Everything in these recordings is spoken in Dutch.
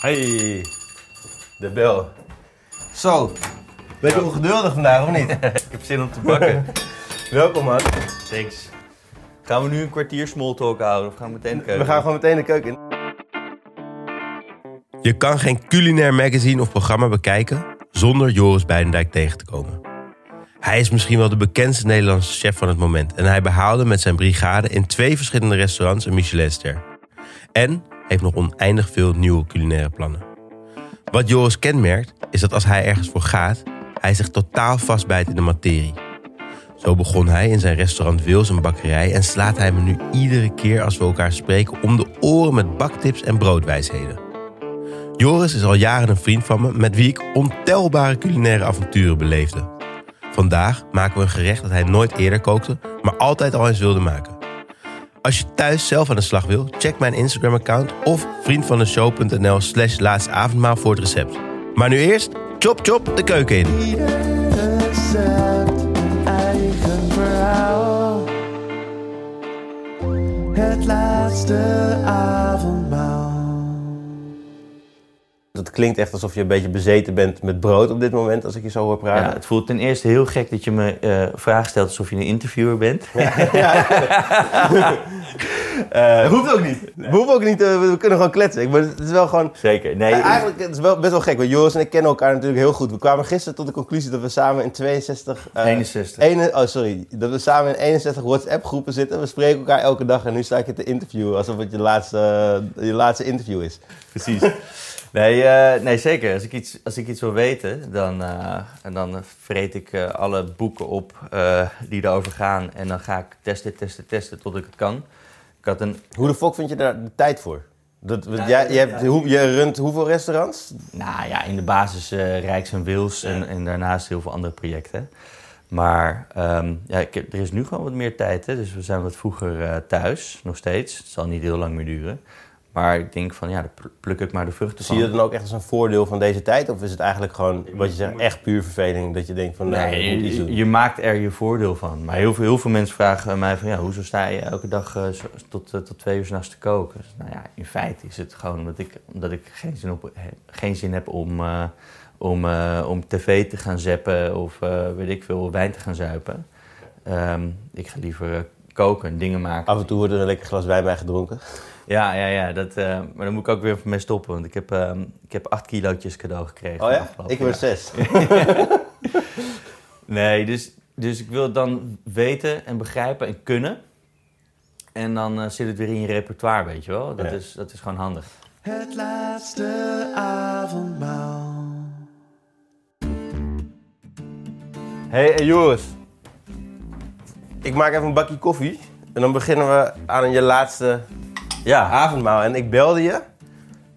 Hey, de bel. Zo, ben je ongeduldig vandaag of niet? Ik heb zin om te bakken. Welkom man. Thanks. Gaan we nu een kwartier small talk houden of gaan we meteen de keuken? We gaan gewoon meteen de keuken in. Je kan geen culinair magazine of programma bekijken zonder Joris Beidendijk tegen te komen. Hij is misschien wel de bekendste Nederlandse chef van het moment en hij behaalde met zijn brigade in twee verschillende restaurants een Michelinster. En heeft nog oneindig veel nieuwe culinaire plannen. Wat Joris kenmerkt is dat als hij ergens voor gaat, hij zich totaal vastbijt in de materie. Zo begon hij in zijn restaurant Wils een bakkerij en slaat hij me nu iedere keer als we elkaar spreken om de oren met baktips en broodwijsheden. Joris is al jaren een vriend van me met wie ik ontelbare culinaire avonturen beleefde. Vandaag maken we een gerecht dat hij nooit eerder kookte, maar altijd al eens wilde maken. Als je thuis zelf aan de slag wil, check mijn Instagram-account of vriendvandeshow.nl slash laatstavondmaal voor het recept. Maar nu eerst, chop chop de keuken in. Het laatste avondmaal. Het klinkt echt alsof je een beetje bezeten bent met brood op dit moment, als ik je zo hoor Ja, praten. het voelt ten eerste heel gek dat je me eh vragen stelt alsof je een interviewer bent. Eh, hoeft ook niet. We hoeven ook niet, eh, we kunnen gewoon kletsen. Ik ben, het is wel gewoon... Zeker. Nee, Eigenlijk het is wel best wel gek, want Joris en ik kennen elkaar natuurlijk heel goed. We kwamen gisteren tot de conclusie dat we samen in 62... eh, 61. ene- oh, sorry. Dat we samen in 61 WhatsApp-groepen zitten. We spreken elkaar elke dag en nu sta ik je te interviewen alsof het je laatste, je laatste interview is. Precies. Nee, eh, nee, zeker. Als ik iets, als ik iets wil weten, dan, eh, en dan vreet ik eh, alle boeken op eh, die erover gaan. En dan ga ik testen, testen, testen tot ik het kan. Ik had een, Hoe de fuck vind je daar de tijd voor? Dat, Ja, jij, ja, je, hebt, ja. hoe, je runt hoeveel restaurants? nou ja, in de basis eh Rijks en Wils en, en daarnaast heel veel andere projecten. Maar ehm, ja, ik heb, er is nu gewoon wat meer tijd, hè? dus we zijn wat vroeger eh, thuis, nog steeds. Het zal niet heel lang meer duren. Maar ik denk van, ja, pl- pluk ik maar de vruchten Zie je dat dan ook echt als een voordeel van deze tijd? Of is het eigenlijk gewoon, wat je zegt, echt puur verveling? Dat je denkt van, nou, Nee, ik moet iets je, doen. je maakt er je voordeel van. Maar heel veel, heel veel mensen vragen mij van... Ja, hoezo sta je elke dag eh, tot, eh, tot twee uur s'nachts te koken? Dus, nou ja, in feite is het gewoon omdat ik, omdat ik geen, zin op, he- geen zin heb om, eh, om, om tv te gaan zeppen... of eh, weet ik veel, wijn te gaan zuipen. Ehm, ik ga liever koken en dingen maken. Af en toe wordt er een lekker glas wijn bij gedronken. Ja, ja, ja. Dat, eh, maar dan moet ik ook weer mee stoppen. Want ik heb, ehm, ik heb acht kilootjes cadeau gekregen. Oh ja? Ik heb er jaar. zes. Nee, dus, dus ik wil het dan weten en begrijpen en kunnen. En dan eh, zit het weer in je repertoire, weet je wel. Dat, Ja. is, dat is gewoon handig. Het laatste avondmaal. Hé hey, Joris. Ik maak even een bakje koffie. En dan beginnen we aan je laatste Ja, avondmaal. En ik belde je.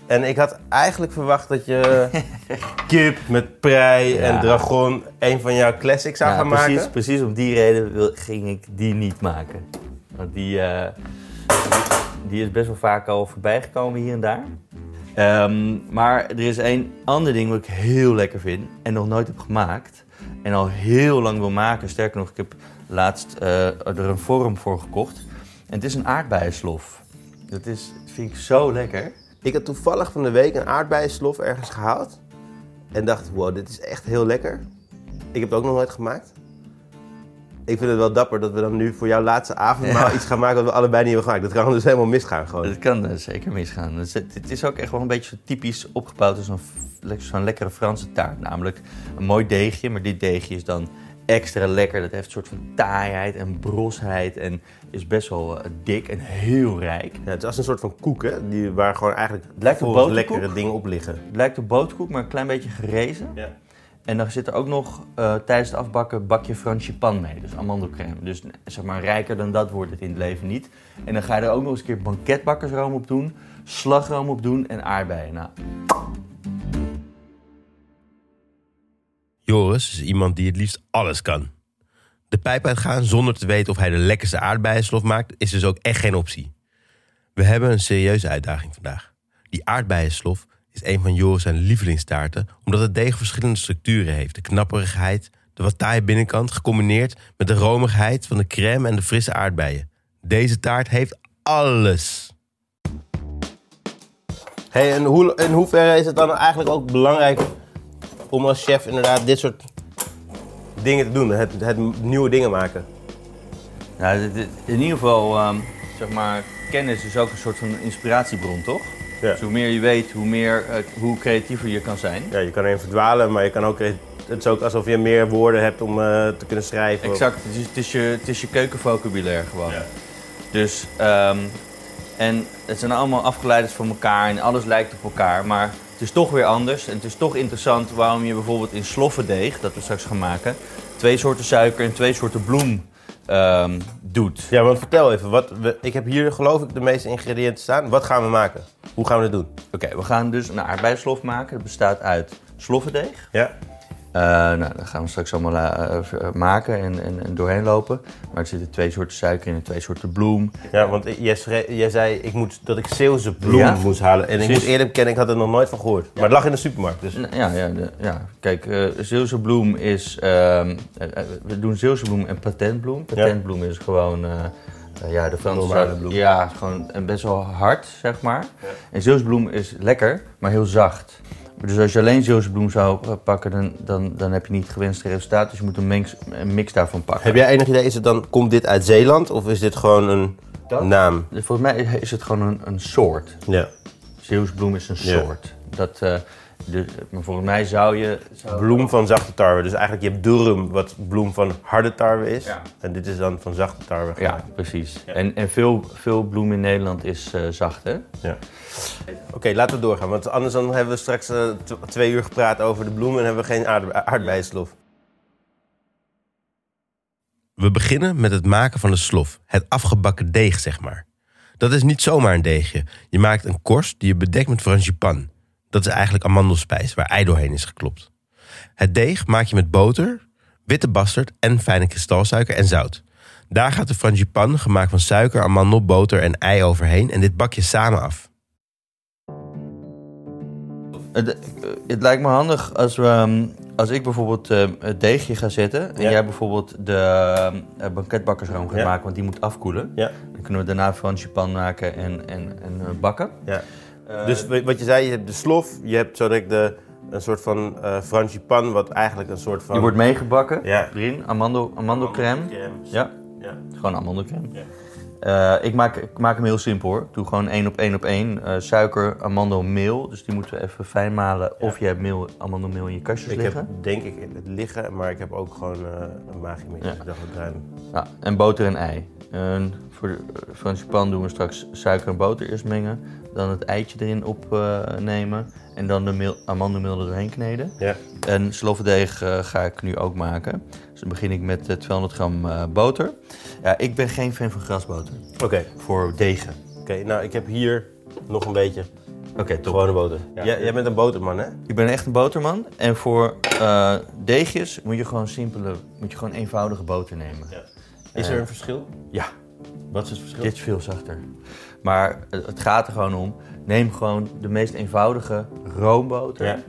En ik had eigenlijk verwacht dat je kip met prei en Ja. dragon een van jouw classics zou gaan precies, maken. precies om die reden wil, ging ik die niet maken. Want die, eh, die is best wel vaak al voorbij gekomen hier en daar. Ehm, maar er is één ander ding wat ik heel lekker vind en nog nooit heb gemaakt. En al heel lang wil maken. Sterker nog, ik heb laatst eh, er een vorm voor gekocht. En het is een aardbeienslof. Dat is, vind ik zo lekker. Ik had toevallig van de week een aardbeienslof ergens gehaald. En dacht, wow, dit is echt heel lekker. Ik heb het ook nog nooit gemaakt. Ik vind het wel dapper dat we dan nu voor jouw laatste avondmaal Ja. iets gaan maken wat we allebei niet hebben gemaakt. Dat kan dus helemaal misgaan gewoon. Dat kan eh, zeker misgaan. Dus het, het is ook echt wel een beetje zo typisch opgebouwd als zo'n lekkere Franse taart. Namelijk een mooi deegje, maar dit deegje is dan extra lekker. Dat heeft een soort van taaiheid en brosheid en is best wel eh, dik en heel rijk. Ja, het is als een soort van koek, hè? Die, waar gewoon eigenlijk lijkt op volgens boterkoek. lekkere dingen op liggen. Het lijkt op boterkoek, maar een klein beetje gerezen. Ja. En dan zit er ook nog eh, tijdens het afbakken bakje frangipan mee. Dus amandelcrème. Dus zeg maar rijker dan dat wordt het in het leven niet. En dan ga je er ook nog eens een keer banketbakkersroom op doen. Slagroom op doen en aardbeien. Nou, Joris is iemand die het liefst alles kan. De pijp uitgaan zonder te weten of hij de lekkerste aardbeienslof maakt, is dus ook echt geen optie. We hebben een serieuze uitdaging vandaag. Die aardbeienslof is een van Joris zijn lievelingstaarten, omdat het deeg verschillende structuren heeft. De knapperigheid, de wat taaie binnenkant, gecombineerd met de romigheid van de crème en de frisse aardbeien. Deze taart heeft alles. Hey, en hoe, in hoeverre is het dan eigenlijk ook belangrijk om als chef inderdaad dit soort dingen te doen? Het, het nieuwe dingen maken. Nou, in ieder geval, ehm, zeg maar, kennis is ook een soort van inspiratiebron, toch? Ja. Dus hoe meer je weet, hoe, meer, eh, hoe creatiever je kan zijn. Ja, je kan erin verdwalen, maar je kan ook, het is ook alsof je meer woorden hebt om eh, te kunnen schrijven. Exact, het is, het is je, het is je keukenvocabulaire gewoon. Dus, ehm, en het zijn allemaal afgeleiders van elkaar en alles lijkt op elkaar, maar het is toch weer anders. En het is toch interessant waarom je bijvoorbeeld in sloffendeeg, dat we straks gaan maken, twee soorten suiker en twee soorten bloem ehm, doet. Ja, want vertel even. Wat, we, ik heb hier geloof ik de meeste ingrediënten staan. Wat gaan we maken? Hoe gaan we het doen? Oké, we gaan dus een aardbeislof maken. Dat bestaat uit sloffendeeg. Ja. Eh, nou, dat gaan we straks allemaal eh, eh, maken en, en, en doorheen lopen. Maar er zitten twee soorten suiker in en twee soorten bloem. Ja, want jij, zei ik moet, dat ik Zeeuwse bloem Ja. moest halen. En ik moet eerlijk bekennen, ik had er nog nooit van gehoord. Maar het lag in de supermarkt. Dus. Ja, ja, ja. kijk, Zeeuwse bloem is... ehm, eh, eh, we doen Zeeuwse bloem en patentbloem. Patentbloem is gewoon... ja, de Franse bloem. Ja, gewoon en best wel hard, zeg maar. En Zeeuwse bloem is lekker, maar heel zacht. Dus als je alleen Zeeuwse bloem zou eh, pakken, dan, dan, dan heb je niet het gewenste resultaat. Dus je moet een mix, een mix daarvan pakken. Heb jij enig idee, is het dan, komt dit uit Zeeland of is dit gewoon een Dat? naam? Volgens mij is het gewoon een, een soort. Ja. Zeeuwse bloem is een Ja. soort. Dat, eh, dus, maar volgens mij zou je... zou- Bloem van zachte tarwe. Dus eigenlijk je hebt durum, wat bloem van harde tarwe is. Ja. En dit is dan van zachte tarwe Ja, gemaakt. precies. En, en veel, veel bloem in Nederland is eh, zacht, hè? Ja. Oké, laten we doorgaan. Want anders dan hebben we straks eh, tw- twee uur gepraat over de bloemen en hebben we geen aarde- aardbeienslof. We beginnen met het maken van de slof, het afgebakken deeg, zeg maar. Dat is niet zomaar een deegje. Je maakt een korst die je bedekt met frangipan. Dat is eigenlijk amandelspijs waar ei doorheen is geklopt. Het deeg maak je met boter, witte bastard en fijne kristalsuiker en zout. Daar gaat de frangipan, gemaakt van suiker, amandel, boter en ei overheen en dit bak je samen af. Het, het lijkt me handig als, we, ehm, als ik bijvoorbeeld eh, het deegje ga zetten... en Ja. jij bijvoorbeeld de eh, banketbakkersroom gaat Ja. maken, want die moet afkoelen. Ja. Dan kunnen we daarna frangipan maken en, en, en bakken. ja. Eh, Dus wa- wat je zei, je hebt de slof, je hebt zo direct de, een soort van eh frangipan, wat eigenlijk een soort van... die wordt meegebakken Ja. erin, amandel. Ja, Ja. gewoon amandelcrème. Ja. Eh, ik, maak, ik maak hem heel simpel hoor. Ik doe gewoon één op één op één. Eh, suiker, amandelmeel. Dus die moeten we even fijn malen. Of je hebt meel, amandelmeel in je kastjes Ik liggen. heb denk ik het liggen, maar ik heb ook gewoon eh, een magiemix. Ja. Dus ik dacht het ruim. Ja, en boter en ei. Voor de eh, frangipan doen we straks suiker en boter eerst mengen. Dan het eitje erin opnemen. en dan de meel, amandelmeel er doorheen kneden. Ja. En sloffendeeg eh, ga ik nu ook maken. Dus dan begin ik met eh, 200 gram eh, boter. Ja, ik ben geen fan van grasboter. Oké, Voor degen. oké. nou ik heb hier nog een beetje Oké, top. gewone boter. Jij, jij bent een boterman, hè? Ik ben echt een boterman. En voor eh, deegjes moet je gewoon simpele, moet je gewoon eenvoudige boter nemen. Is er een verschil? Ja, Wat is het verschil? dit is veel zachter. Maar het het gaat er gewoon om. Neem gewoon de meest eenvoudige roomboter Ja.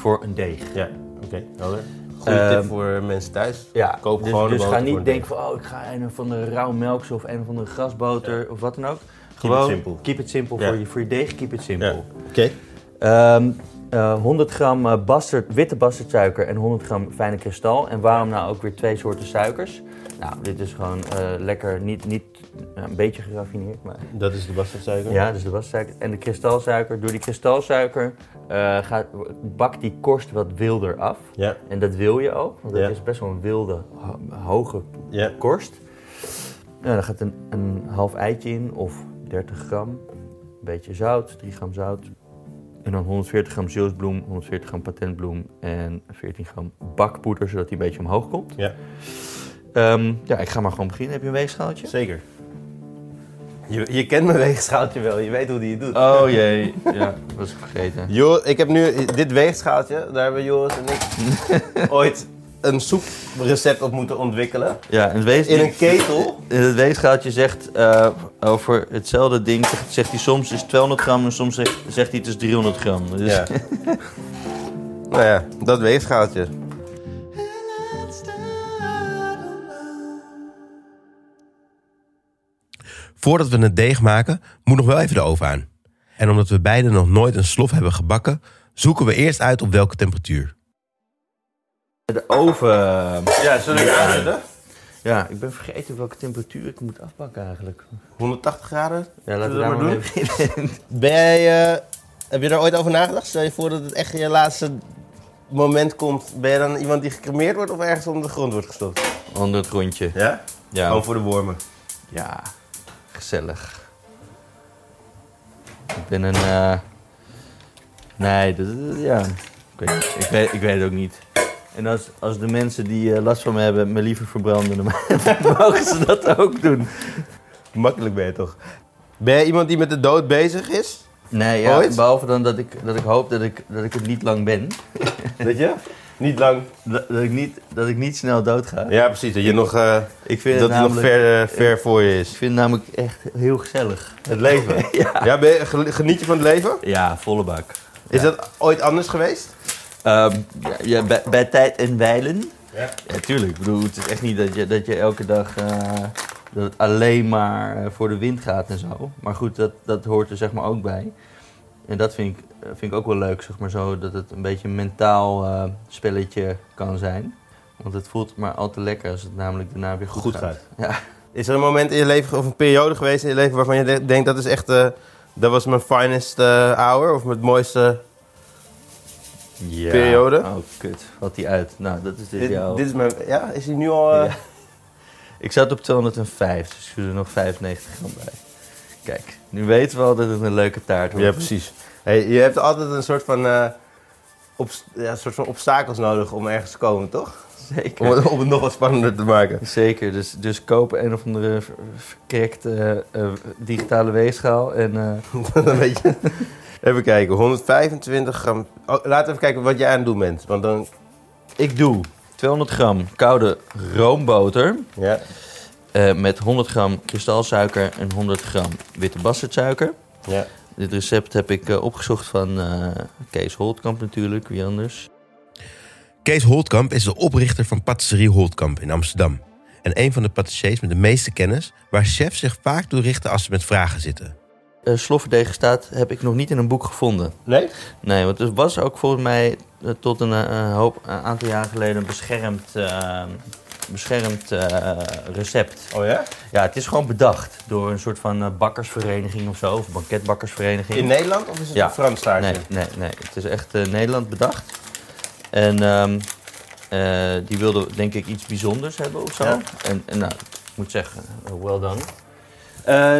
Voor een deeg. Ja, oké, helder. Goeie Ehm, tip voor mensen thuis. Ja, Koop dus, gewoon dus een ga niet denken van, oh, ik ga een van de rauw melks of een van de grasboter of wat dan ook. Gewoon, simple. keep it simple Ja. voor, je, voor je deeg, keep it simple. Ja. Oké. Ehm, eh, 100 gram eh, bastard, witte bastardsuiker en 100 gram fijne kristal. En waarom nou ook weer twee soorten suikers? Nou, dit is gewoon eh, lekker, niet, niet eh, een beetje geraffineerd, maar Dat is de bastardsuiker. ja, dus de bastardsuiker. En de kristalsuiker, door die kristalsuiker eh, gaat, bakt die korst wat wilder af. Ja, En dat wil je ook, want het Ja. is best wel een wilde, ho- hoge ja. korst. Ja, daar gaat een, een half eitje in of 30 gram. Een beetje zout, 3 gram zout. En dan 140 gram zielsbloem, 140 gram patentbloem en 14 gram bakpoeder, zodat die een beetje omhoog komt. Ja, Ehm, ja, ik ga maar gewoon beginnen. Heb je een weegschaaltje? zeker. Je, je kent mijn weegschaaltje wel, je weet hoe die het doet. Oh jee, ja, was ik vergeten. Jo, ik heb nu dit weegschaaltje, daar hebben Joris en ik ooit een soeprecept op moeten ontwikkelen. Ja, en het wees- In een ketel. Het weegschaaltje zegt eh, over hetzelfde ding, zegt, zegt hij soms is 200 gram en soms zegt, zegt hij het is 300 gram. Dus Ja. nou ja, dat weegschaaltje. Voordat we het deeg maken, moet nog wel even de oven aan. En omdat we beiden nog nooit een slof hebben gebakken, zoeken we eerst uit op welke temperatuur. De oven. Ja, zullen we aanzetten? Ja, ik ben vergeten welke temperatuur ik moet afpakken eigenlijk. 180 graden? Ja, laten we we maar beginnen. Ben jij, eh, heb je daar ooit over nagedacht? Stel je voor dat het echt je laatste moment komt. Ben je dan iemand die gecremeerd wordt of ergens onder de grond wordt gestopt? Onder het rondje. Ja? Ja, Gewoon voor de wormen. ja gezellig. Ik ben een... eh, Nee, dat, ja. Ik weet, ik, weet, ik weet het ook niet. En als, als de mensen die eh, last van me hebben me liever verbranden, dan mogen ze dat ook doen. Makkelijk ben je toch? Ben jij iemand die met de dood bezig is? Nee, ja, Ooit? behalve dan dat ik, dat ik hoop dat ik, dat ik het niet lang ben. Weet je? Niet lang. Dat, dat, ik, niet, dat ik niet snel doodga. Ja, precies. Dat je nog, eh, Ik vind dat het nog ver, eh, ver voor je ik is. vind het namelijk echt heel gezellig. Het leven. ja. ben je, geniet je van het leven? Ja, volle bak. Is dat ooit anders geweest? Ehm, ja, bij, bij tijd en wijlen. Ja. Ja, tuurlijk. Ik bedoel, het is echt niet dat je, dat je elke dag eh, dat het alleen maar voor de wind gaat en zo. Maar goed, dat, dat hoort er zeg maar ook bij. En dat vind ik, vind ik ook wel leuk, zeg maar zo, dat het een beetje een mentaal eh, spelletje kan zijn. Want het voelt maar al te lekker als het namelijk daarna weer goed, Goed gaat. gaat. Ja. Is er een moment in je leven of een periode geweest in je leven waarvan je de- denkt dat is echt, eh, dat was mijn finest eh, hour of het mooiste? ja. Periode? Oh, kut. Valt die uit. Nou, dat is dus Dit, jouw... dit is mijn, ja, is hij nu al? eh, Ja. Ik zat op 205, dus ik doe er nog 95 gram bij. Kijk, nu weten we al dat het een leuke taart wordt. Ja, precies. Hey, je hebt altijd een soort van, eh, obst- ja, een soort van obstakels nodig om ergens te komen, toch? Zeker. Om het, om het nog wat spannender te maken. Zeker, dus, dus kopen een of andere ver- verkrekte eh, eh, digitale weegschaal en eh, dan weet je. Even kijken, 125 gram. Oh, laten we even kijken wat jij aan het doen bent. Want dan, ik doe 200 gram koude roomboter ja. met 100 gram kristalsuiker en 100 gram witte bastardsuiker. Ja. Dit recept heb ik eh, opgezocht van eh, Kees Holtkamp natuurlijk, wie anders. Kees Holtkamp is de oprichter van Patisserie Holtkamp in Amsterdam. En een van de patissiers met de meeste kennis, waar chefs zich vaak toe richten als ze met vragen zitten. Eh sloffendeeg staat heb ik nog niet in een boek gevonden. Nee? Nee, want er was ook volgens mij eh, tot een eh, hoop, een aantal jaar geleden beschermd, eh, beschermd eh, recept. Oh ja? Ja, het is gewoon bedacht door een soort van eh, bakkersvereniging of zo, of banketbakkersvereniging. In Nederland of is het Ja. een Frans taartje? Nee, nee, nee. Het is echt eh, Nederland bedacht. En ehm, eh, die wilden denk ik iets bijzonders hebben of zo. Ja. En, en nou, ik moet zeggen, well done.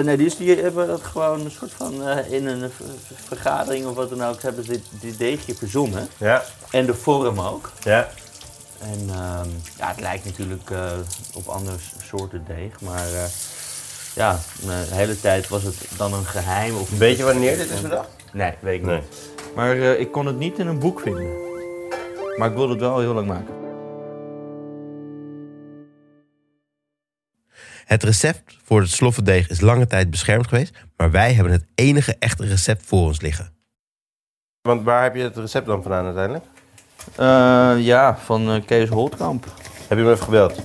Nee, dus die hebben dat gewoon een soort van in een ver- vergadering of wat dan ook, hebben ze dit, dit deegje verzonnen. Ja. En de vorm ook. Ja. En ehm, ja, het lijkt natuurlijk eh, op andere soorten deeg, maar eh, ja, de hele tijd was het dan een geheim. Of Weet je wanneer dit is bedacht? Nee, weet ik Nee. niet. Maar eh, ik kon het niet in een boek vinden. Maar ik wilde het wel heel lang maken. Het recept voor het sloffendeeg is lange tijd beschermd geweest, maar wij hebben het enige echte recept voor ons liggen. Want waar heb je het recept dan vandaan uiteindelijk? Eh, ja, van eh, Kees Holtkamp. Heb je hem even gebeld?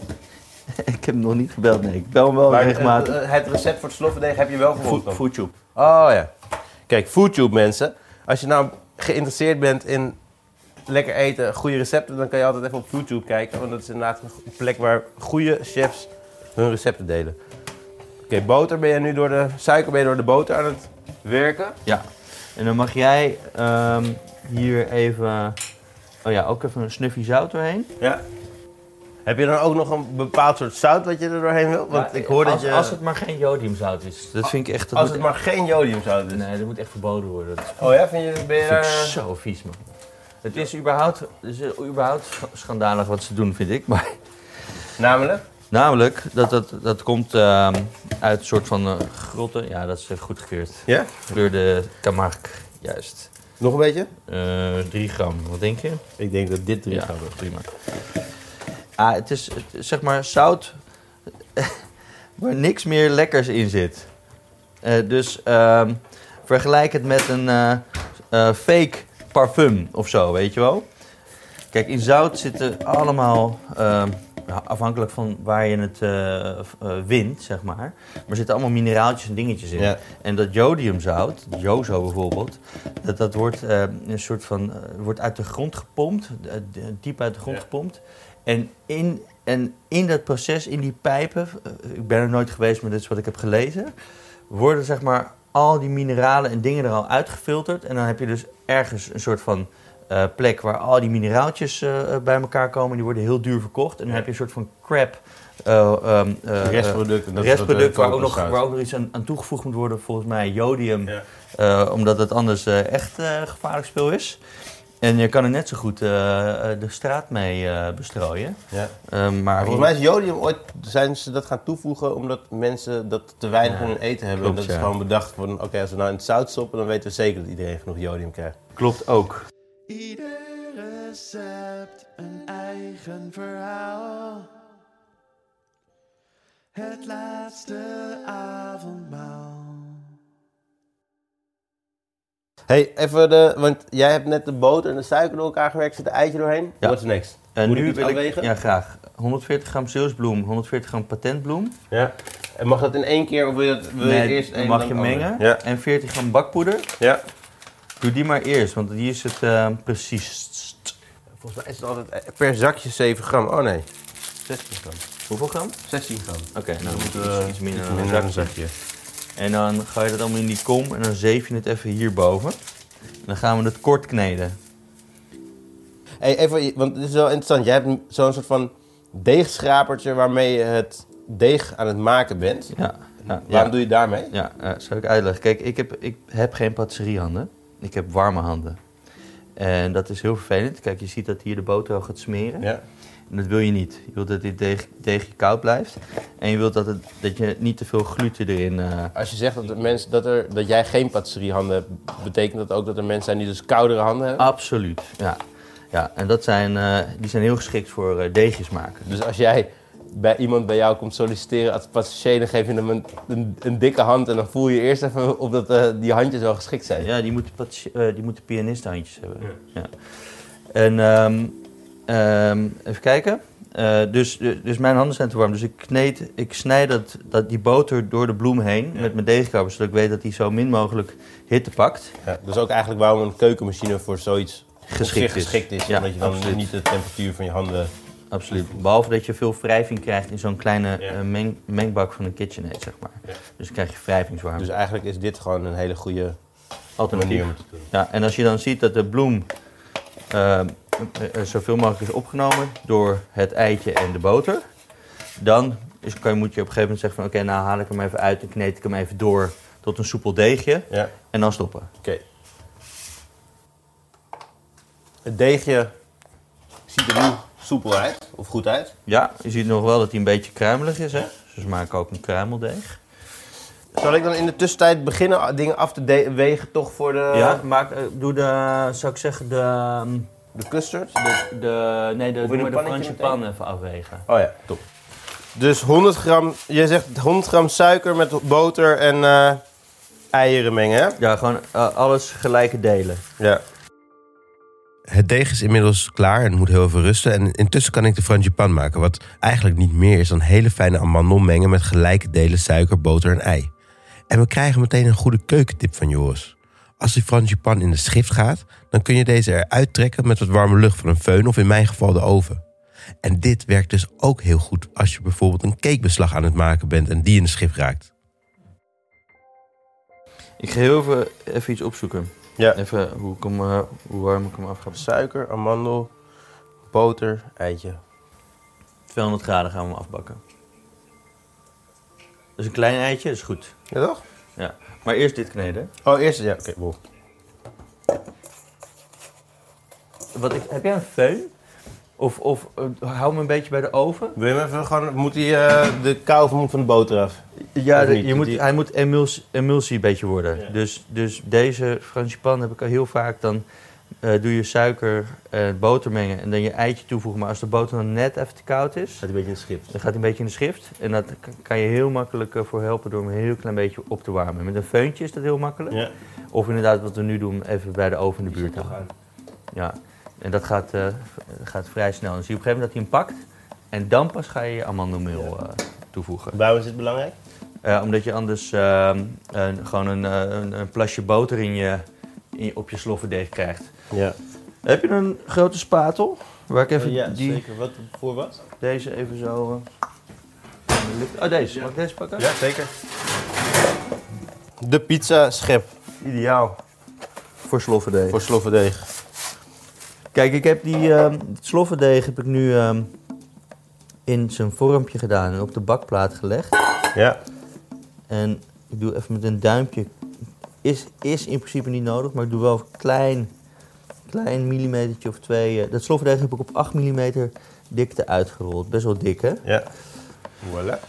ik heb hem nog niet gebeld, nee. Ik bel hem wel Maar regelmatig. het, het recept voor het sloffendeeg heb je wel gevonden? Foodtube. Oh ja. Kijk, Foodtube mensen. Als je nou geïnteresseerd bent in lekker eten, goede recepten, dan kan je altijd even op Foodtube kijken. Want dat is inderdaad een plek waar goede chefs hun recepten delen. Oké, boter ben je nu door de suiker ben je door de boter aan het werken. Ja. En dan mag jij ehm, hier even... Oh ja, ook even een snuffie zout doorheen. Ja. Heb je dan ook nog een bepaald soort zout wat je er doorheen wil? Want Ja, ik hoor dat als, je... als het maar geen jodiumzout is. Dat vind ik echt... Dat als moet- het maar geen jodiumzout is. Nee, dat moet echt verboden worden. Dat is Oh ja, vind je, ben je vind ik zo vies, man. Het is überhaupt, het is überhaupt sch- schandalig wat ze doen, vind ik. Maar Namelijk? Namelijk, dat, dat, dat komt ehm, uit een soort van eh, grotten. Ja, dat is uh, goed gekeurd. Ja? De Camargue, juist. Nog een beetje? Eh 3 gram, wat denk je? Ik denk dat dit drie ja, gaat worden. prima. Ah, het is is zeg maar zout waar niks meer lekkers in zit. Eh, dus ehm, vergelijk het met een eh, eh, fake parfum of zo, weet je wel. Kijk, in zout zitten allemaal ehm, afhankelijk van waar je het eh, eh, wint, zeg maar. Maar er zitten allemaal mineraaltjes en dingetjes in. Ja. En dat jodiumzout, jozo bijvoorbeeld, dat, dat wordt, eh, een soort van, wordt uit de grond gepompt, diep uit de grond Ja. gepompt. En in, en in dat proces, in die pijpen, ik ben er nooit geweest, maar dit is wat ik heb gelezen, worden zeg maar al die mineralen en dingen er al uitgefilterd. En dan heb je dus ergens een soort van eh, plek waar al die mineraaltjes eh, bij elkaar komen. Die worden heel duur verkocht. En dan Ja. heb je een soort van crap. eh, ehm, eh, Restproducten. eh, dat is restproduct waar eh, ook, nog, waar ook nog iets aan, aan toegevoegd moet worden. Volgens mij jodium. Ja. eh, omdat het anders eh, echt eh, gevaarlijk spul is. En je kan er net zo goed eh, eh, de straat mee eh, bestrooien. Ja. Eh, maar volgens mij is jodium ooit, zijn ze dat gaan toevoegen omdat mensen dat te weinig Ja, in hun eten hebben. klopt, en dat is gewoon bedacht van, oké, als we nou in het zout stoppen, dan weten we zeker dat iedereen genoeg jodium krijgt. klopt ook. Ieder recept een eigen verhaal. Het laatste avondmaal. hey, even de, want jij hebt net de boter en de suiker door elkaar gewerkt, zit een eitje doorheen. Ja. What's next? En Moet nu wil ik, ja, graag. 140 gram zeeuwsbloem, 140 gram patentbloem. Ja. En mag dat in één keer of wil je, dat, wil je eerst dan één mag je de mengen. Ja. En 40 gram bakpoeder. ja. Doe die maar eerst, want die is het eh, precies. Volgens mij is het altijd per zakje 7 gram. Oh nee, 16 gram. Hoeveel gram? 16 gram. Oké, nou moet iets, eh, iets minder dan minder dan zakje. een zakje. En dan ga je dat allemaal in die kom en dan zeef je het even hierboven. En dan gaan we het kort kneden. Hey, even, want het is wel interessant. Jij hebt zo'n soort van deegschrapertje waarmee je het deeg aan het maken bent. Ja, ja, Waarom ja. doe je daarmee? Ja, eh, zal ik uitleggen. Kijk, ik heb, ik heb geen patisseriehanden. Ik heb warme handen. En dat is heel vervelend. Kijk, je ziet dat hier de boter al gaat smeren. Ja. En dat wil je niet. Je wilt dat dit deeg, deegje koud blijft. En je wilt dat, het, dat je niet te veel gluten erin... eh, Als je zegt dat, de mensen, dat, er, dat jij geen patisseriehanden hebt, betekent dat ook dat er mensen zijn die dus koudere handen hebben? Absoluut, ja. Ja, en dat zijn, eh, die zijn heel geschikt voor eh, deegjes maken. Dus als jij bij iemand bij jou komt solliciteren als patissier, dan geef je hem een, een, een dikke hand en dan voel je eerst even of dat, eh, die handjes wel geschikt zijn. Ja, die moeten, eh, die moeten pianisthandjes hebben. Ja. En ehm, ehm, even kijken. Eh, dus, dus mijn handen zijn te warm. Dus ik, kneed, ik snij dat, dat die boter door de bloem heen met mijn deegkrabber, zodat ik weet dat die zo min mogelijk hitte pakt. Ja, dat is ook eigenlijk waarom een keukenmachine voor zoiets Geschikt op zich is. geschikt is. Ja, omdat je dan absoluut. niet de temperatuur van je handen... Absoluut. Behalve dat je veel wrijving krijgt in zo'n kleine Ja. eh, meng, mengbak van een KitchenAid, zeg maar. Ja. Dus dan krijg je wrijvingswarmte. Dus eigenlijk is dit gewoon een hele goede Alternatief. manier om te doen. Ja, en als je dan ziet dat de bloem eh, eh, zoveel mogelijk is opgenomen door het eitje en de boter, dan is, kan je, moet je op een gegeven moment zeggen van oké, nou haal ik hem even uit en kneed ik hem even door tot een soepel deegje Ja, en dan stoppen. oké. Het deegje ziet er nu soepel uit, of goed uit. Ja, je ziet nog wel dat hij een beetje kruimelig is, hè? Dus we maken ook een kruimeldeeg. Zal ik dan in de tussentijd beginnen dingen af te wegen toch voor de, ja, maak, eh, doe de, zou ik zeggen, de, ehm, de custard? de, de nee, de, doe maar de pannetje Franse pan even afwegen. Oh ja, top. Dus 100 gram, jij zegt 100 gram suiker met boter en eh, eieren mengen, hè? Ja, gewoon eh, alles gelijke delen. Ja. Het deeg is inmiddels klaar en moet heel even rusten. En intussen kan ik de frangipan maken. Wat eigenlijk niet meer is dan hele fijne amandel mengen met gelijke delen suiker, boter en ei. En we krijgen meteen een goede keukentip van Joris. Als die frangipan in de schrift gaat, dan kun je deze eruit trekken met wat warme lucht van een föhn of in mijn geval de oven. En dit werkt dus ook heel goed als je bijvoorbeeld een cakebeslag aan het maken bent en die in de schrift raakt. Ik ga heel even, even iets opzoeken. Ja. Even hoe, ik hem, eh, hoe warm ik hem af ga. Suiker, amandel, boter, eitje. 200 graden gaan we hem afbakken. Dus een klein eitje is goed. Ja, toch? Ja. Maar eerst dit kneden. Oh, eerst, ja, oké, wow. Wat ik, heb jij een föhn? Of, of eh, hou me een beetje bij de oven? Wil je hem even gewoon, moet hij eh, de kou van van de boter af? Ja, de- je moet, Die- hij moet emuls, emulsie een beetje worden. Ja. Dus, dus deze frangipan heb ik al heel vaak. Dan eh, doe je suiker en boter mengen en dan je eitje toevoegen. Maar als de boter dan net even te koud is, Gaat hij een beetje in de schrift. dan gaat hij een beetje in de schrift. En dat kan je heel makkelijk voor helpen door hem een heel klein beetje op te warmen. Met een feuntje is dat heel makkelijk. Ja. Of inderdaad wat we nu doen, even bij de oven in de buurt houden. Ja, en dat gaat, eh, gaat vrij snel. Dan zie je op een gegeven moment dat hij hem pakt. En dan pas ga je je amandelmeel eh, toevoegen. Waarom is dit belangrijk? Eh, omdat je anders ehm, een- gewoon een, eh, een, een plasje boter in je, in, je- op je sloffendeeg krijgt. Ja, Heb je een grote spatel? Waar ik even ja die, zeker. Wat voor wat? deze even zo... Oh, deze. Mag ik deze pakken? Ja, zeker. De pizza schep. Ideaal Voor sloffendeeg. voor sloffendeeg. Kijk, ik heb die ehm, het sloffendeeg heb ik nu ehm, in zijn vormpje gedaan en op de bakplaat gelegd. Ja. En ik doe even met een duimpje. Is, is in principe niet nodig, maar ik doe wel een klein, klein millimetertje of twee. eh, dat sloffendeeg heb ik op 8 mm dikte uitgerold. Best wel dik, hè? Ja. Voilà.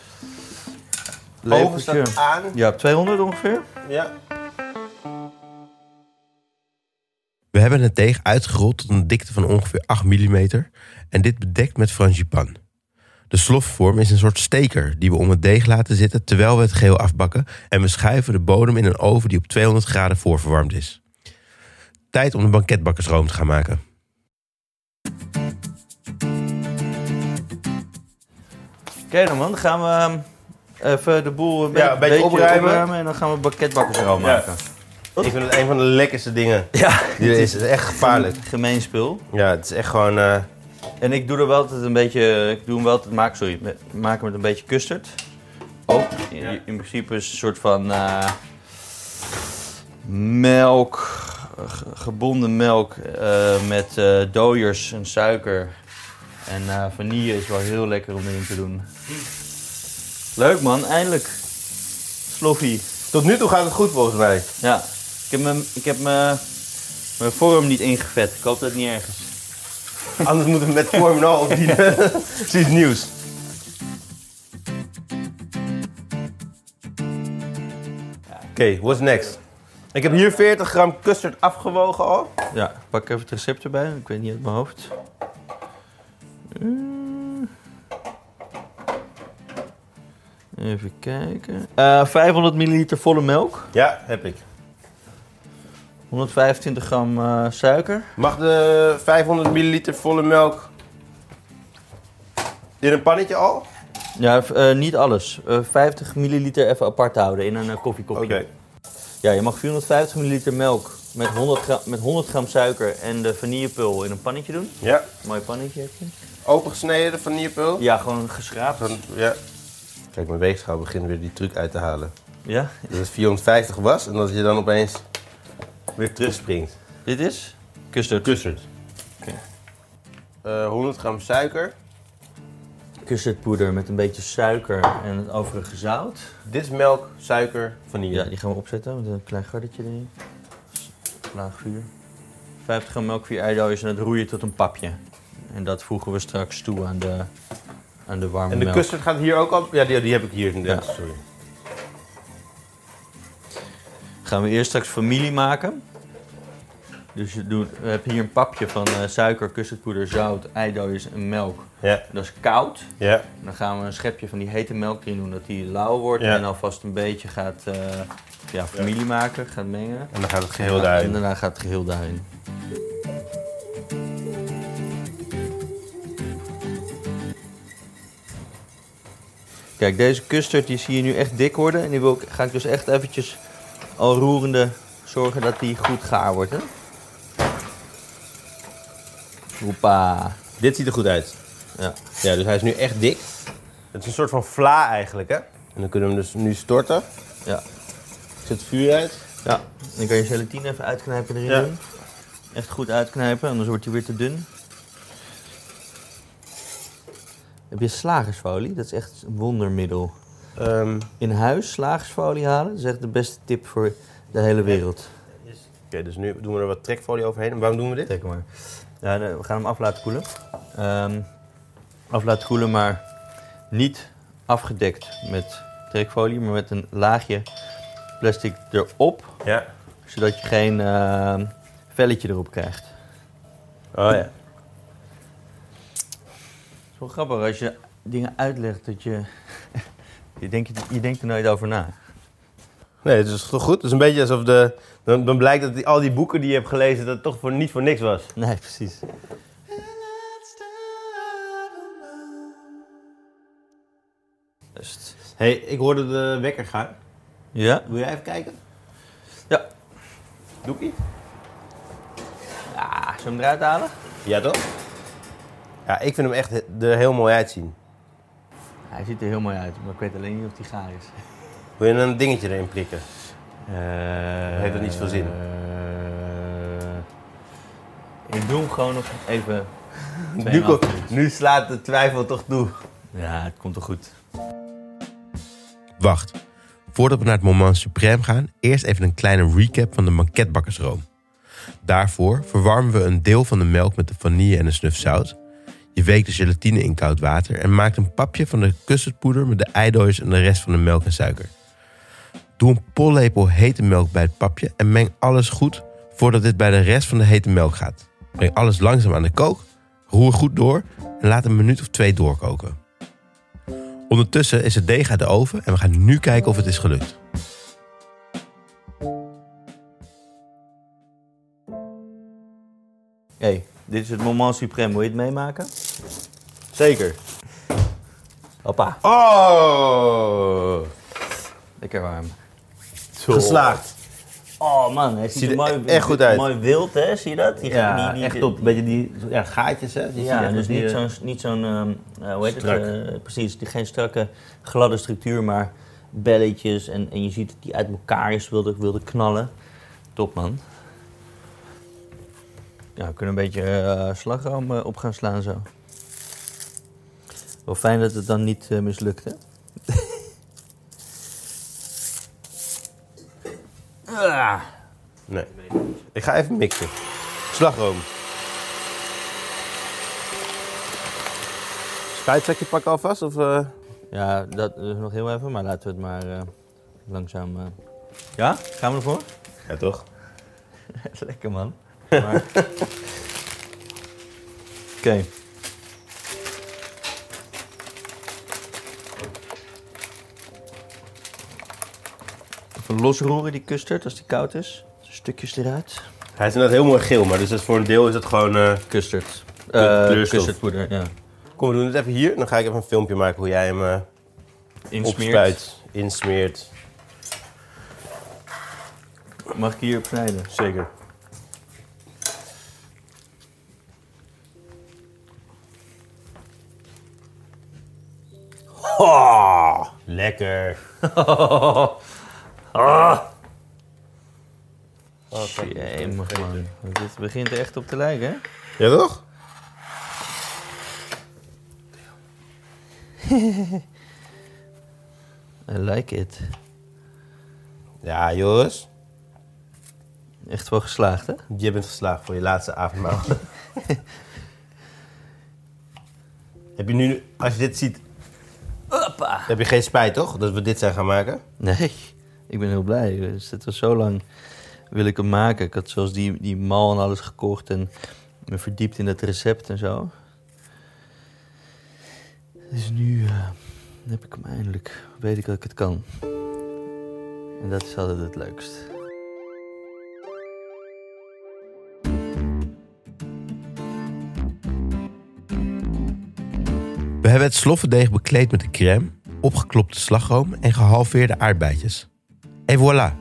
Oven Levertje. staat aan. Ja, op 200 ongeveer. Ja. We hebben het deeg uitgerold tot een dikte van ongeveer 8 mm en dit bedekt met frangipan. De slofvorm is een soort steker die we om het deeg laten zitten terwijl we het geheel afbakken en we schuiven de bodem in een oven die op 200 graden voorverwarmd is. Tijd om de banketbakkersroom te gaan maken. Oké dan man, dan gaan we ehm, even de boel een, Ja, een beetje opruimen. en dan gaan we bakketbakkers erom Ja. Ik vind het een van de lekkerste dingen Ja, die er is. Het is echt gevaarlijk. gemeen spul. Ja, het is echt gewoon... eh, En ik doe er wel altijd een beetje, ik doe hem wel altijd maken, sorry, met, maken met een beetje custard. Ook, in, Ja. in principe is het een soort van eh, melk, ge- gebonden melk eh, met eh dooiers en suiker. En eh, vanille is wel heel lekker om erin te doen. Leuk man, eindelijk. Sloffie. tot nu toe gaat het goed volgens mij. Ja, ik heb mijn, ik heb mijn, mijn vorm niet ingevet. Ik hoop dat het niet erg is. Anders moeten we met vorm al opdienen. Iets nieuws. Oké, what's next? Ik heb hier 40 gram custard afgewogen al. Ja, ik pak even het recept erbij. Ik weet niet uit mijn hoofd. Mm. Even kijken. Eh 500 milliliter volle melk. Ja, heb ik. 125 gram eh, suiker. Mag de 500 milliliter volle melk in een pannetje al? Ja, eh, niet alles. Eh 50 milliliter even apart houden in een eh, koffiekopje. Oké. Ja, je mag 450 milliliter melk met 100, gram, met 100 gram suiker en de vanillepul in een pannetje doen. Ja, Mooi pannetje heb je. opengesneden de vanillepul. Ja, gewoon geschraapt. Ja. Kijk, mijn weegschaal begint weer die truc uit te halen. Ja, Dat het 450 was en dat je dan opeens weer terugspringt. dit is custard. Custard. Eh, 100 gram suiker. Custardpoeder met een beetje suiker en het overige zout. Dit is melk, suiker, vanille. Ja, die gaan we opzetten met een klein gardetje erin. Laag vuur. 50 gram melk, 4 eidooiers en dat roeien tot een papje. En dat voegen we straks toe aan de, aan de warme En de melk. custard gaat hier ook op? Ja, die, die heb ik hier inderdaad. Ja. Sorry. Gaan we eerst straks familie maken. Dus je doet, we hebben hier een papje van eh, suiker, custardpoeder, zout, eidooiers en melk. Ja, Dat is koud. ja. Dan gaan we een schepje van die hete melk erin doen, dat die lauw wordt. Ja. En alvast een beetje gaat eh, ja, familie maken, gaat mengen. En dan gaat het geheel En daarin. daarna gaat het geheel daarin. Kijk, deze custard die zie je nu echt dik worden. En die wil ik, ga ik dus echt eventjes al roerende zorgen dat die goed gaar wordt. Hè? Dit ziet er goed uit. Ja. Ja, dus hij is nu echt dik. Het is een soort van vla eigenlijk, hè? En dan kunnen we hem dus nu storten. Ja. Ik zet het vuur uit. ja. Dan kan je gelatine even uitknijpen erin Ja. doen. Echt goed uitknijpen, anders wordt hij weer te dun. Heb je slagersfolie? Dat is echt een wondermiddel. Ehm, In huis slagersfolie halen, dat is echt de beste tip voor de hele wereld. Oké, dus nu doen we er wat trekfolie overheen. En waarom doen we dit? Kijk maar. Ja, we gaan hem af laten koelen. Ehm, af laten koelen, maar niet afgedekt met trekfolie, maar met een laagje plastic erop, Ja. zodat je geen ehm, velletje erop krijgt. Oh ja. Het is wel grappig als je dingen uitlegt dat je... je, denkt, je denkt er nooit over na. Nee, het is toch goed? Het is een beetje alsof de... Dan, dan blijkt dat die, al die boeken die je hebt gelezen, dat het toch voor, niet voor niks was. Nee, precies. Best. hey, ik hoorde de wekker gaan. Ja? Wil jij even kijken? Ja. Doekie? Ja, zullen we hem eruit halen? Ja, toch? Ja, ik vind hem echt er heel mooi uitzien. Hij ziet er heel mooi uit, maar ik weet alleen niet of hij gaar is. Wil je een dingetje erin prikken? Heeft dat niet veel zin? Eh, ik doe hem gewoon nog even. Nu, 2,5 ko- minuutjes. nu slaat de twijfel toch toe. Ja, het komt toch goed. Wacht. Voordat we naar het moment suprême gaan, eerst even een kleine recap van de banketbakkersroom. Daarvoor verwarmen we een deel van de melk met de vanille en een snuf zout. Je weekt de gelatine in koud water en maakt een papje van de custardpoeder met de eidooiers en de rest van de melk en suiker. Doe een pollepel hete melk bij het papje en meng alles goed voordat dit bij de rest van de hete melk gaat. Breng alles langzaam aan de kook, roer goed door en laat een minuut of twee doorkoken. Ondertussen is het deeg uit de oven en we gaan nu kijken of het is gelukt. hey, dit is het moment suprême. Wil je het meemaken? Zeker. Hoppa, Oh! lekker warm. Geslaagd. Oh man, hij ziet, Ziet er mooi, echt goed uit. mooi wild, hè? Zie je dat? Die, Ja, die- die- echt op. Een beetje die ja, gaatjes, hè? Die Ja, dus niet eh, zo'n, niet zo'n ehm, eh, hoe heet Strak. het? eh, precies, die- geen strakke, gladde structuur, maar belletjes. En, en je ziet dat die uit elkaar is, wilde, wilde knallen. Top man. Ja, we kunnen een beetje eh, slagroom eh, op gaan slaan zo. Wel fijn dat het dan niet eh, mislukt, hè? ah. Nee. Ik ga even mixen. Slagroom. Spuitzakje pakken alvast? Of? Ja, dat is nog heel even, maar laten we het maar langzaam... Ja? Gaan we ervoor? Ja, toch? Lekker man. Maar... Oké. Even losroeren die custard als die koud is. Stukjes eruit. Hij is inderdaad heel mooi geel, maar dus dat voor een deel is het gewoon... eh, Custard. kleurstof. custardpoeder, ja. Kom, we doen het even hier. Dan ga ik even een filmpje maken hoe jij hem eh Insmeert. opspuit, insmeert. Mag ik hier op snijden? Zeker. Oh, lekker. Jemig man. Dit begint er echt op te lijken, hè? Ja, toch? I like it. Ja, Joris. Echt wel geslaagd, hè? Je bent geslaagd voor je laatste avondmaal. heb je nu, als je dit ziet, Hoppa. heb je geen spijt, toch? Dat we dit zijn gaan maken? Nee, ik ben heel blij. Dus het was zo lang wil ik hem maken. Ik had zoals die, die mal en alles gekocht en me verdiept in het recept en zo. Dus nu eh, heb ik hem eindelijk. Weet ik dat ik het kan. En dat is altijd het leukst. We hebben het sloffendeeg bekleed met de crème, opgeklopte slagroom en gehalveerde aardbeidjes. En voilà,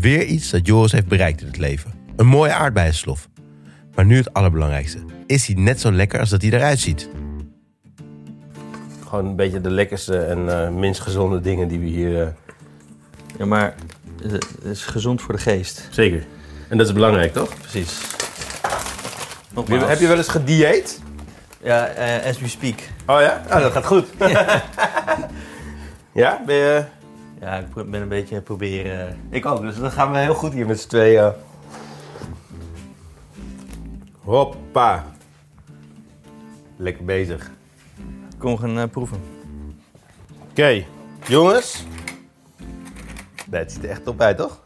weer iets dat Joris heeft bereikt in het leven. Een mooie aardbeienslof. Maar nu het allerbelangrijkste. Is hij net zo lekker als dat hij eruit ziet? Gewoon een beetje de lekkerste en eh, minst gezonde dingen die we hier... eh, Ja, maar het is gezond voor de geest. Zeker. En dat is belangrijk, toch? Precies. Heb je, heb je wel eens gedieet? Ja, eh, as we speak. Oh ja? Oh, dat gaat goed. ja, ben je... Ja, ik ben een beetje proberen. Ik ook, dus dan gaan we heel goed hier met z'n tweeën. Hoppa. Lekker bezig. Kom gaan eh, proeven. Oké, jongens. Nee, het ziet er echt top uit, toch?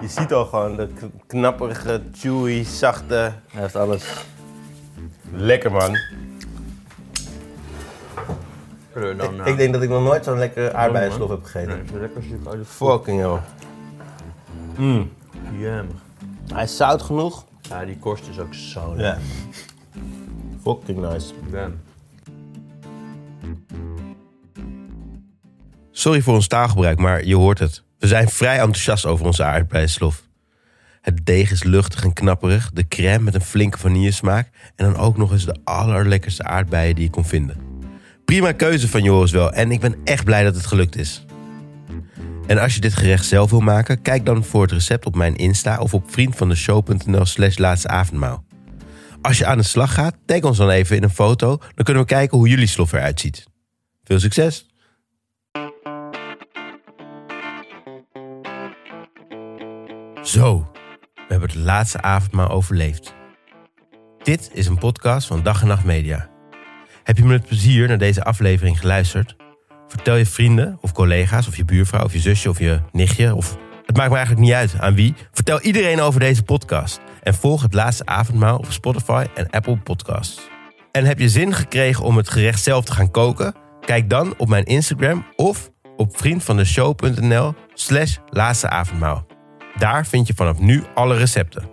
Je ziet al gewoon de knapperige, chewy, zachte... Hij heeft alles. Lekker, man. Nou, Ik denk dat ik nog nooit zo'n lekkere aardbeienslof heb gegeten. lekker stuk uit de Fucking hell. Mm. Jemig. Hij is zout genoeg. Ja, die korst is ook zo lekker. Ja. Fucking nice. Damn. Sorry voor ons taalgebruik, maar je hoort het. We zijn vrij enthousiast over onze aardbeienslof. Het deeg is luchtig en knapperig, de crème met een flinke vanillesmaak... en dan ook nog eens de allerlekkerste aardbeien die je kon vinden. Prima keuze van Joris wel en ik ben echt blij dat het gelukt is. En als je dit gerecht zelf wil maken, kijk dan voor het recept op mijn Insta... of op vriendvandeshow.nl slash laatste avondmaal. Als je aan de slag gaat, tag ons dan even in een foto... dan kunnen we kijken hoe jullie slof eruit ziet. Veel succes! Zo, we hebben het laatste avondmaal overleefd. Dit is een podcast van Dag en Nacht Media. Heb je met plezier naar deze aflevering geluisterd? Vertel je vrienden of collega's of je buurvrouw of je zusje of je nichtje of... Het maakt me eigenlijk niet uit aan wie. Vertel iedereen over deze podcast. En volg het laatste avondmaal op Spotify en Apple Podcasts. En heb je zin gekregen om het gerecht zelf te gaan koken? Kijk dan op mijn Instagram of op vriendvandeshow.nl slash laatste avondmaal. Daar vind je vanaf nu alle recepten.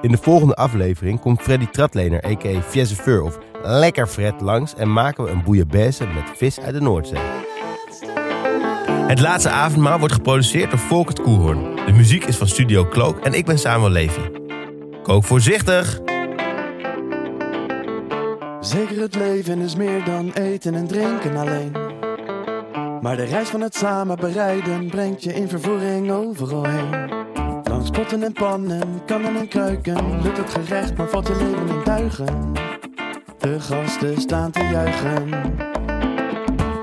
In de volgende aflevering komt Freddy Tratlener, a.k.a. Fieseveur of Lekker Fred, langs... en maken we een bouillabaisse met vis uit de Noordzee. Het laatste avondmaal wordt geproduceerd door Volkert Koehoorn. De muziek is van Studio Cloak en ik ben Samuel Levy. Kook voorzichtig! Zeker het leven is meer dan eten en drinken alleen. Maar de reis van het samen bereiden brengt je in vervoering overal heen. Langs potten en pannen, kannen en kruiken, lukt het gerecht, maar valt je leven in duigen. De gasten staan te juichen.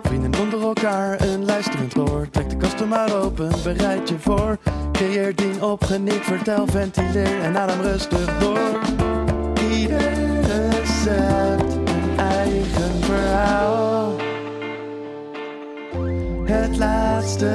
Vrienden onder elkaar, een luisterend oor. Trek de kasten maar open, bereid je voor. Creëer dien op, geniet, vertel, ventileer en adem rustig door. Ieder recept een eigen verhaal. het laatste.